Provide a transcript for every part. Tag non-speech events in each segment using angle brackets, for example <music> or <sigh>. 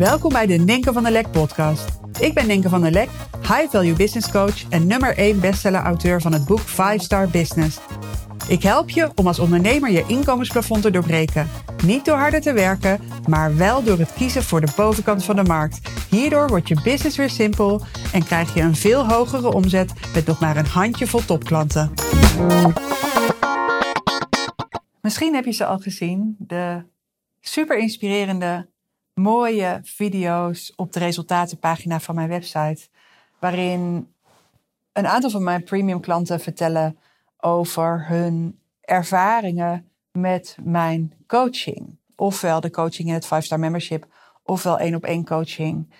Welkom bij de Ninke van der Lek podcast. Ik ben Ninke van der Lek, high value business coach en nummer 1 bestseller auteur van het boek 5 Star Business. Ik help je om als ondernemer je inkomensplafond te doorbreken. Niet door harder te werken, maar wel door het kiezen voor de bovenkant van de markt. Hierdoor wordt je business weer simpel en krijg je een veel hogere omzet met nog maar een handjevol topklanten. Misschien heb je ze al gezien, de super inspirerende, mooie video's op de resultatenpagina van mijn website, waarin een aantal van mijn premium klanten vertellen over hun ervaringen met mijn coaching. Ofwel de coaching in het 5-star membership, ofwel één op één coaching.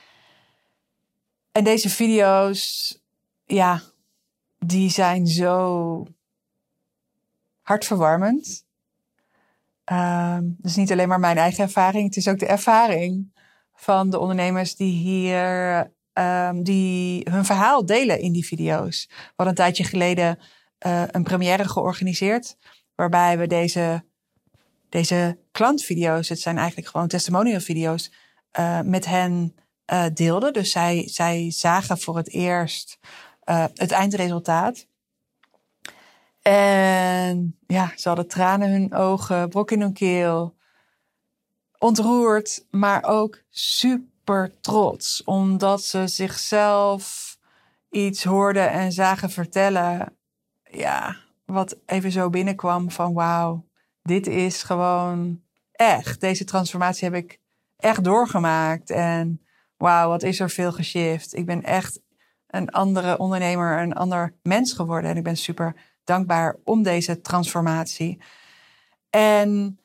En deze video's, ja, die zijn zo hartverwarmend. Um, dus niet alleen maar mijn eigen ervaring, het is ook de ervaring van de ondernemers die hier um, die hun verhaal delen in die video's. We hadden een tijdje geleden uh, een première georganiseerd, waarbij we deze, deze klantvideo's, het zijn eigenlijk gewoon testimonial video's, uh, met hen uh, deelden. Dus zij, zij zagen voor het eerst het eindresultaat. En ja, ze hadden tranen in hun ogen, brok in hun keel. Ontroerd, maar ook super trots. Omdat ze zichzelf iets hoorden en zagen vertellen. Ja, wat even zo binnenkwam van wauw, dit is gewoon echt. Deze transformatie heb ik echt doorgemaakt. En wauw, wat is er veel geshift. Ik ben echt een andere ondernemer, een ander mens geworden. En ik ben super dankbaar om deze transformatie. En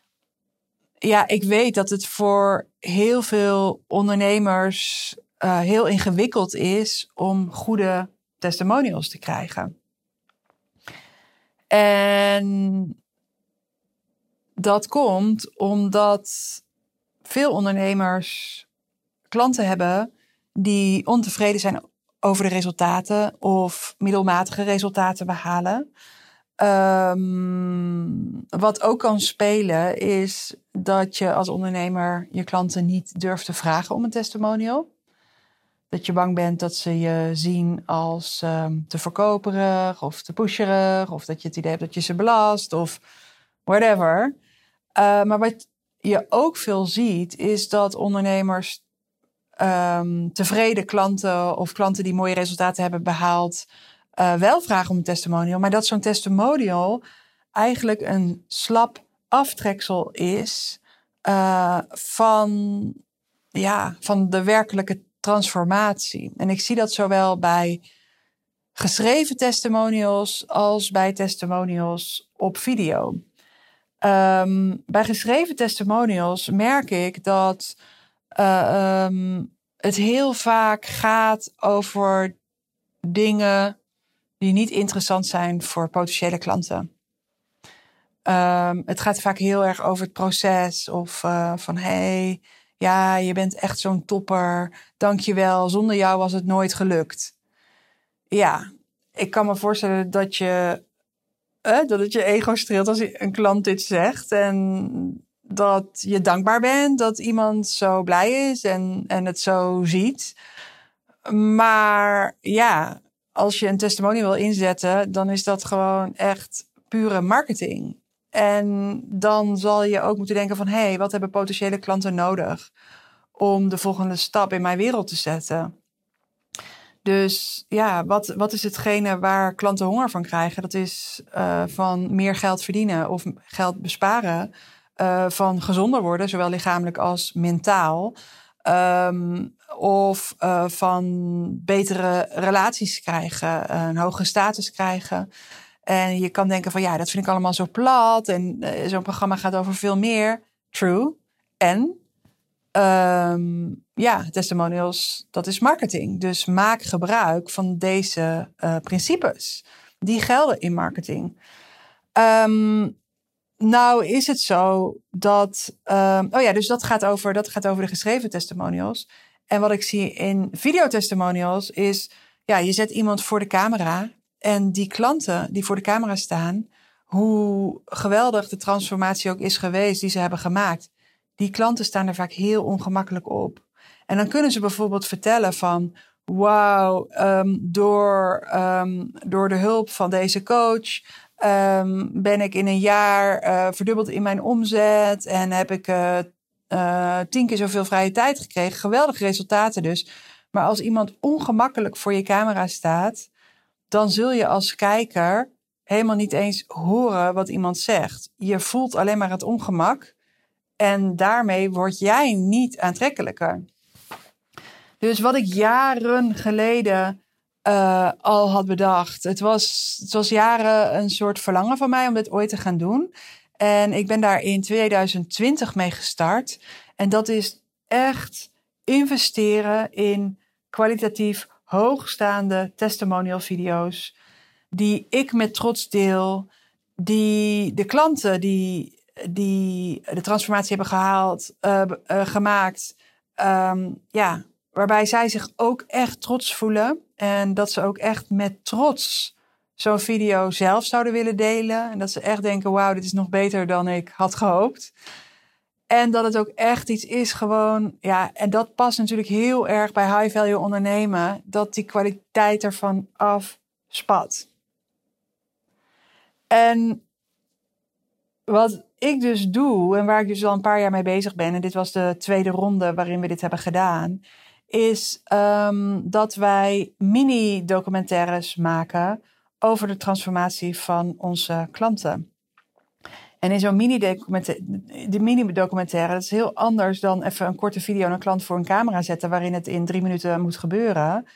ja, ik weet dat het voor heel veel ondernemers uh, heel ingewikkeld is om goede testimonials te krijgen. En dat komt omdat veel ondernemers klanten hebben die ontevreden zijn over de resultaten of middelmatige resultaten behalen. Um, wat ook kan spelen is dat je als ondernemer je klanten niet durft te vragen om een testimonial. Dat je bang bent dat ze je zien als um, te verkoperig of te pusherig. Of dat je het idee hebt dat je ze belast of whatever. Uh, maar wat je ook veel ziet is dat ondernemers um, tevreden klanten of klanten die mooie resultaten hebben behaald, uh, wel vragen om een testimonial. Maar dat zo'n testimonial eigenlijk een slap aftreksel is uh, van, ja, van de werkelijke transformatie. En ik zie dat zowel bij geschreven testimonials als bij testimonials op video. Um, bij geschreven testimonials merk ik dat uh, um, het heel vaak gaat over dingen die niet interessant zijn voor potentiële klanten. Um, het gaat vaak heel erg over het proces of uh, van hey, ja, je bent echt zo'n topper, dankjewel, zonder jou was het nooit gelukt. Ja, ik kan me voorstellen dat je, uh, dat het je ego streelt als een klant dit zegt en dat je dankbaar bent dat iemand zo blij is en, en het zo ziet. Maar ja, als je een testimonial wil inzetten, dan is dat gewoon echt pure marketing. En dan zal je ook moeten denken van, hé, hey, wat hebben potentiële klanten nodig om de volgende stap in mijn wereld te zetten? Dus ja, wat, wat is hetgene waar klanten honger van krijgen? Dat is uh, van meer geld verdienen of geld besparen uh, van gezonder worden, zowel lichamelijk als mentaal. Um, of uh, van betere relaties krijgen, een hogere status krijgen. En je kan denken van ja, dat vind ik allemaal zo plat. En uh, zo'n programma gaat over veel meer. True. En um, ja, testimonials, dat is marketing. Dus maak gebruik van deze principes. Die gelden in marketing. Um, nou is het zo dat. Um, oh ja, dus dat gaat, over, dat gaat over de geschreven testimonials. En wat ik zie in videotestimonials is. Ja, je zet iemand voor de camera. En die klanten die voor de camera staan. Hoe geweldig de transformatie ook is geweest die ze hebben gemaakt. Die klanten staan er vaak heel ongemakkelijk op. En dan kunnen ze bijvoorbeeld vertellen van, wauw, um, door, um, door de hulp van deze coach um, ben ik in een jaar uh, verdubbeld in mijn omzet en heb ik uh, uh, tien keer zoveel vrije tijd gekregen. Geweldige resultaten dus. Maar als iemand ongemakkelijk voor je camera staat, dan zul je als kijker helemaal niet eens horen wat iemand zegt. Je voelt alleen maar het ongemak en daarmee word jij niet aantrekkelijker. Dus wat ik jaren geleden uh, al had bedacht. Het was, het was jaren een soort verlangen van mij om dit ooit te gaan doen. En ik ben daar in 2020 mee gestart. En dat is echt investeren in kwalitatief hoogstaande testimonial video's. Die ik met trots deel. Die de klanten die, die de transformatie hebben gehaald, uh, uh, gemaakt. Um, ja, waarbij zij zich ook echt trots voelen. En dat ze ook echt met trots zo'n video zelf zouden willen delen. En dat ze echt denken: wauw, dit is nog beter dan ik had gehoopt. En dat het ook echt iets is gewoon, ja, en dat past natuurlijk heel erg bij high value ondernemen, dat die kwaliteit ervan afspat. En wat ik dus doe, en waar ik dus al een paar jaar mee bezig ben, en dit was de tweede ronde waarin we dit hebben gedaan, is um, dat wij mini-documentaires maken over de transformatie van onze klanten. En in zo'n mini-documentaire, mini-documentaire, dat is heel anders dan even een korte video naar een klant voor een camera zetten waarin het in drie minuten moet gebeuren.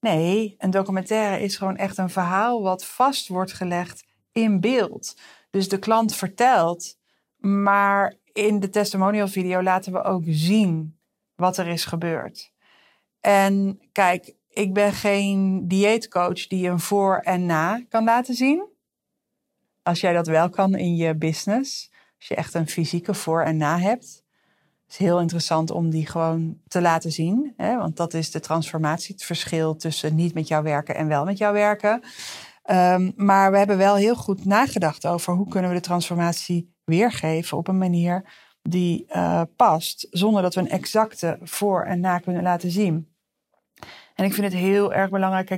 Nee, een documentaire is gewoon echt een verhaal wat vast wordt gelegd in beeld. Dus de klant vertelt, maar in de testimonial video laten we ook zien wat er is gebeurd. En kijk, ik ben geen dieetcoach die een voor en na kan laten zien. Als jij dat wel kan in je business, als je echt een fysieke voor en na hebt, is heel interessant om die gewoon te laten zien. Hè? Want dat is de transformatie, het verschil tussen niet met jou werken en wel met jou werken. Um, maar we hebben wel heel goed nagedacht over hoe kunnen we de transformatie weergeven op een manier die uh, past, zonder dat we een exacte voor en na kunnen laten zien. En ik vind het heel erg belangrijk.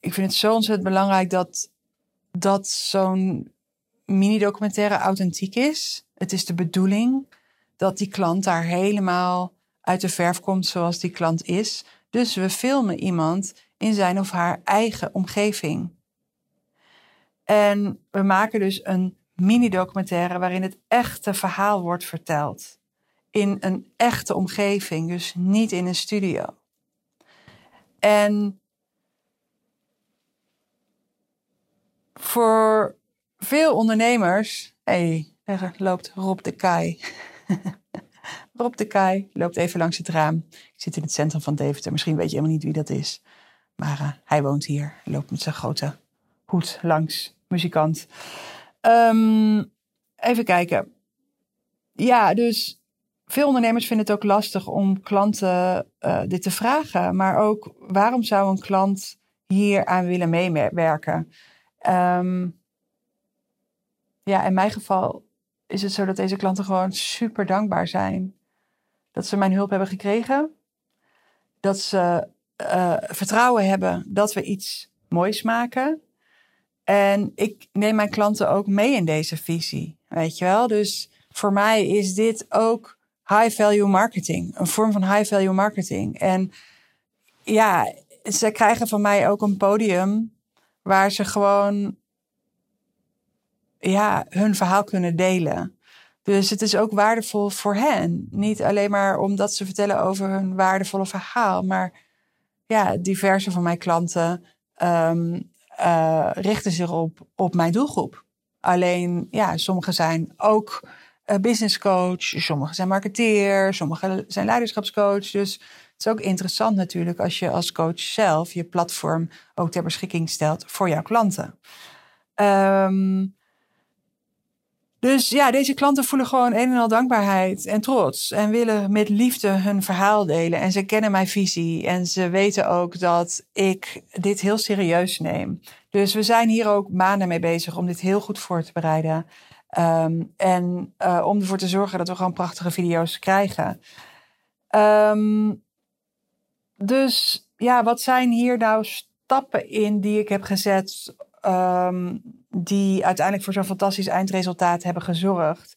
Ik vind het zo ontzettend belangrijk dat, dat zo'n mini-documentaire authentiek is. Het is de bedoeling dat die klant daar helemaal uit de verf komt zoals die klant is. Dus we filmen iemand in zijn of haar eigen omgeving. En we maken dus een mini-documentaire waarin het echte verhaal wordt verteld. In een echte omgeving, dus niet in een studio. En voor veel ondernemers. Hé, hey, daar loopt Rob de Kai. <laughs> Rob de Kai loopt even langs het raam. Ik zit in het centrum van Deventer. Misschien weet je helemaal niet wie dat is. Maar uh, hij woont hier. Loopt met zijn grote hoed langs. Muzikant. Um, even kijken. Ja, dus veel ondernemers vinden het ook lastig om klanten uh, dit te vragen. Maar ook waarom zou een klant hier aan willen meewerken? Um, ja, in mijn geval is het zo dat deze klanten gewoon super dankbaar zijn. Dat ze mijn hulp hebben gekregen. Dat ze uh, vertrouwen hebben dat we iets moois maken. En ik neem mijn klanten ook mee in deze visie. Weet je wel? Dus voor mij is dit ook high value marketing. Een vorm van high value marketing. En ja, ze krijgen van mij ook een podium waar ze gewoon ja, hun verhaal kunnen delen. Dus het is ook waardevol voor hen. Niet alleen maar omdat ze vertellen over hun waardevolle verhaal, maar ja, diverse van mijn klanten um, uh, richten zich op, op mijn doelgroep. Alleen, ja, sommigen zijn ook business coach, sommigen zijn marketeer, sommigen zijn leiderschapscoach. Dus het is ook interessant natuurlijk als je als coach zelf je platform ook ter beschikking stelt voor jouw klanten. Um, dus ja, deze klanten voelen gewoon een en al dankbaarheid en trots. En willen met liefde hun verhaal delen. En ze kennen mijn visie. En ze weten ook dat ik dit heel serieus neem. Dus we zijn hier ook maanden mee bezig om dit heel goed voor te bereiden. Um, en uh, om ervoor te zorgen dat we gewoon prachtige video's krijgen. Ehm, dus ja, wat zijn hier nou stappen in die ik heb gezet, um, die uiteindelijk voor zo'n fantastisch eindresultaat hebben gezorgd?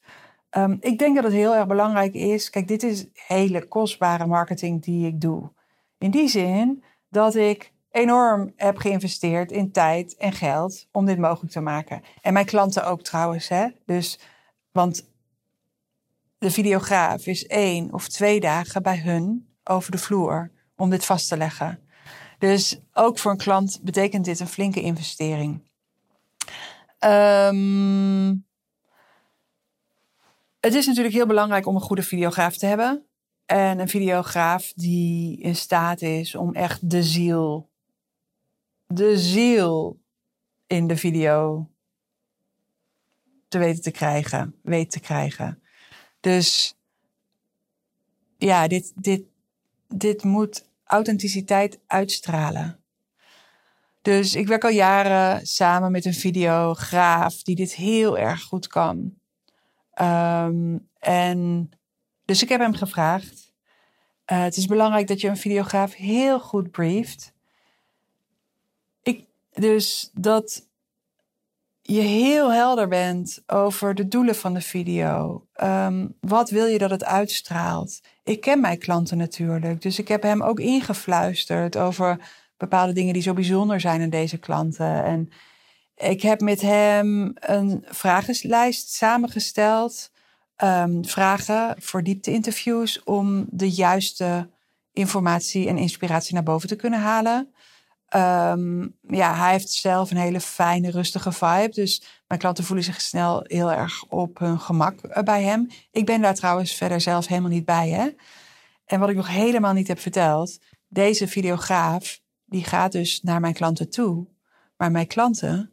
Ik denk dat het heel erg belangrijk is. Kijk, dit is hele kostbare marketing die ik doe. In die zin dat ik enorm heb geïnvesteerd in tijd en geld om dit mogelijk te maken. En mijn klanten ook trouwens. Hè? Dus, want de videograaf is één of twee dagen bij hun over de vloer om dit vast te leggen. Dus ook voor een klant betekent dit een flinke investering. Um, het is natuurlijk heel belangrijk om een goede videograaf te hebben. En een videograaf die in staat is om echt de ziel, de ziel in de video te weten te krijgen, weet te krijgen. Dus ja, dit, dit, dit moet authenticiteit uitstralen. Dus ik werk al jaren samen met een videograaf die dit heel erg goed kan. Um, en dus ik heb hem gevraagd. Uh, het is belangrijk dat je een videograaf heel goed brieft. Dus dat je heel helder bent over de doelen van de video. Um, wat wil je dat het uitstraalt? Ik ken mijn klanten natuurlijk, dus ik heb hem ook ingefluisterd over bepaalde dingen die zo bijzonder zijn in deze klanten. En ik heb met hem een vragenlijst samengesteld. Um, vragen voor diepte-interviews om de juiste informatie en inspiratie naar boven te kunnen halen. Um, ja, hij heeft zelf een hele fijne, rustige vibe. Dus mijn klanten voelen zich snel heel erg op hun gemak eh, bij hem. Ik ben daar trouwens verder zelf helemaal niet bij. Hè? En wat ik nog helemaal niet heb verteld. Deze videograaf, die gaat dus naar mijn klanten toe. Maar mijn klanten,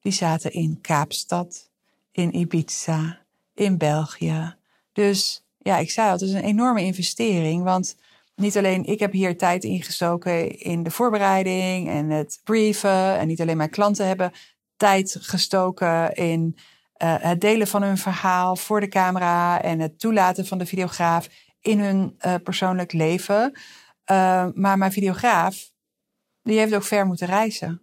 die zaten in Kaapstad, in Ibiza, in België. Dus ja, ik zei al, het is een enorme investering. Want niet alleen ik heb hier tijd ingestoken in de voorbereiding en het brieven. En niet alleen mijn klanten hebben tijd gestoken in uh, het delen van hun verhaal voor de camera en het toelaten van de videograaf in hun uh, persoonlijk leven. Uh, maar mijn videograaf, die heeft ook ver moeten reizen.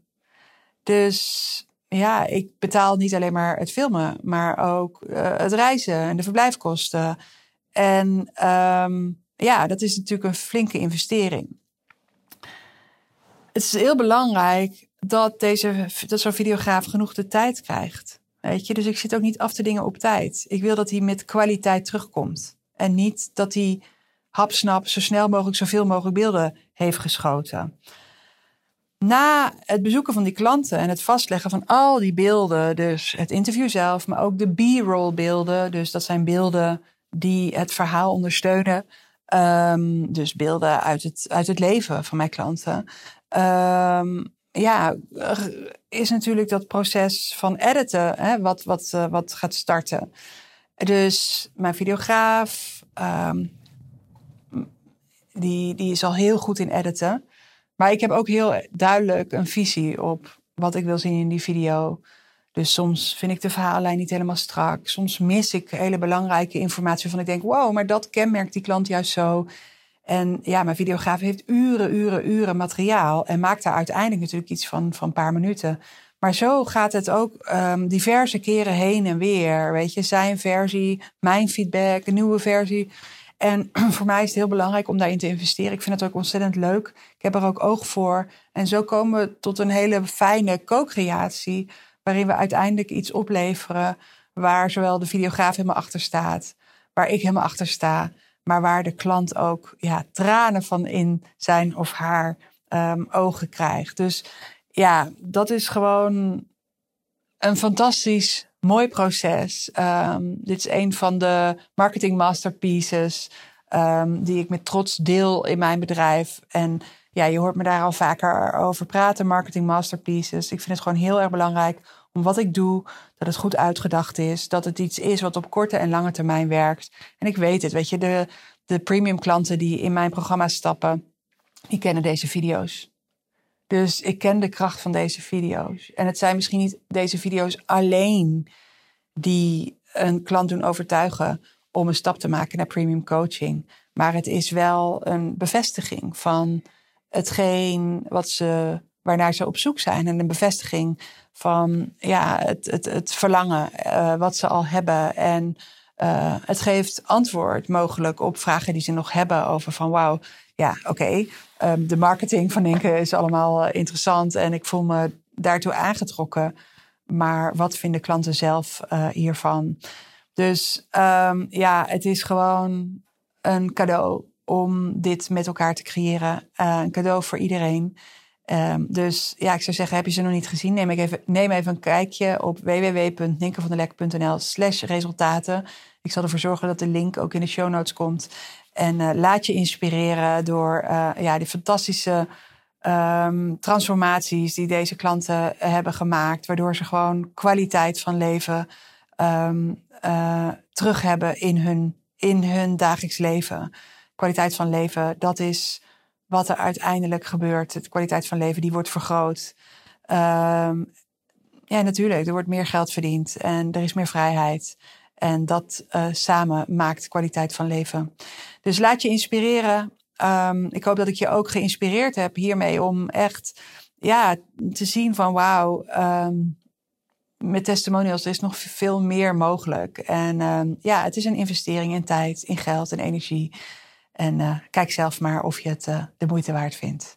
Dus ja, ik betaal niet alleen maar het filmen, maar ook het reizen en de verblijfkosten. En um, ja, dat is natuurlijk een flinke investering. Het is heel belangrijk dat, deze, dat zo'n videograaf genoeg de tijd krijgt. Weet je, dus ik zit ook niet af te dingen op tijd. Ik wil dat hij met kwaliteit terugkomt. En niet dat hij hapsnap zo snel mogelijk zoveel mogelijk beelden heeft geschoten na het bezoeken van die klanten en het vastleggen van al die beelden, dus het interview zelf, maar ook de B-roll beelden, dus dat zijn beelden die het verhaal ondersteunen. Um, dus beelden uit het, uit het leven van mijn klanten. Um, ja, is natuurlijk dat proces van editen hè, wat, wat, uh, wat gaat starten. Dus mijn videograaf, um, die, die is al heel goed in editen. Maar ik heb ook heel duidelijk een visie op wat ik wil zien in die video. Dus soms vind ik de verhaallijn niet helemaal strak. Soms mis ik hele belangrijke informatie van ik denk, wow, maar dat kenmerkt die klant juist zo. En ja, mijn videograaf heeft uren, uren, uren materiaal en maakt daar uiteindelijk natuurlijk iets van, van een paar minuten. Maar zo gaat het ook um, diverse keren heen en weer. Weet je, zijn versie, mijn feedback, een nieuwe versie. En <clears throat> voor mij is het heel belangrijk om daarin te investeren. Ik vind het ook ontzettend leuk. Ik heb er ook oog voor. En zo komen we tot een hele fijne co-creatie. Waarin we uiteindelijk iets opleveren. Waar zowel de videograaf helemaal achter staat. Waar ik helemaal achter sta. Maar waar de klant ook ja, tranen van in zijn of haar um, ogen krijgt. Dus ja, dat is gewoon een fantastisch mooi proces. Um, dit is een van de marketing masterpieces um, die ik met trots deel in mijn bedrijf. En ja, je hoort me daar al vaker over praten, marketing masterpieces. Ik vind het gewoon heel erg belangrijk om wat ik doe, dat het goed uitgedacht is. Dat het iets is wat op korte en lange termijn werkt. En ik weet het, weet je, de, de premium klanten die in mijn programma stappen, die kennen deze video's. Dus ik ken de kracht van deze video's. En het zijn misschien niet deze video's alleen die een klant doen overtuigen om een stap te maken naar premium coaching. Maar het is wel een bevestiging van hetgeen wat ze, waarnaar ze op zoek zijn. En een bevestiging van ja, het, het, het verlangen uh, wat ze al hebben. En uh, het geeft antwoord mogelijk op vragen die ze nog hebben over van wauw, ja, oké, um, de marketing van Inke is allemaal uh, interessant en ik voel me daartoe aangetrokken. Maar wat vinden klanten zelf hiervan? Dus um, ja, het is gewoon een cadeau om dit met elkaar te creëren. Uh, een cadeau voor iedereen. Um, dus ja, ik zou zeggen, heb je ze nog niet gezien? Neem, even, neem even een kijkje op www.ninkevandelek.nl slash resultaten. Ik zal ervoor zorgen dat de link ook in de show notes komt. En uh, laat je inspireren door uh, ja, die fantastische um, transformaties die deze klanten hebben gemaakt. Waardoor ze gewoon kwaliteit van leven uh, terug hebben in hun, in hun dagelijks leven. Kwaliteit van leven, dat is wat er uiteindelijk gebeurt. De kwaliteit van leven die wordt vergroot. Um, ja, natuurlijk, er wordt meer geld verdiend en er is meer vrijheid. En dat uh, samen maakt kwaliteit van leven. Dus laat je inspireren. Um, ik hoop dat ik je ook geïnspireerd heb hiermee om echt ja, te zien van wauw, um, met testimonials is nog veel meer mogelijk. En ja, het is een investering in tijd, in geld en energie. En uh, kijk zelf maar of je het uh, de moeite waard vindt.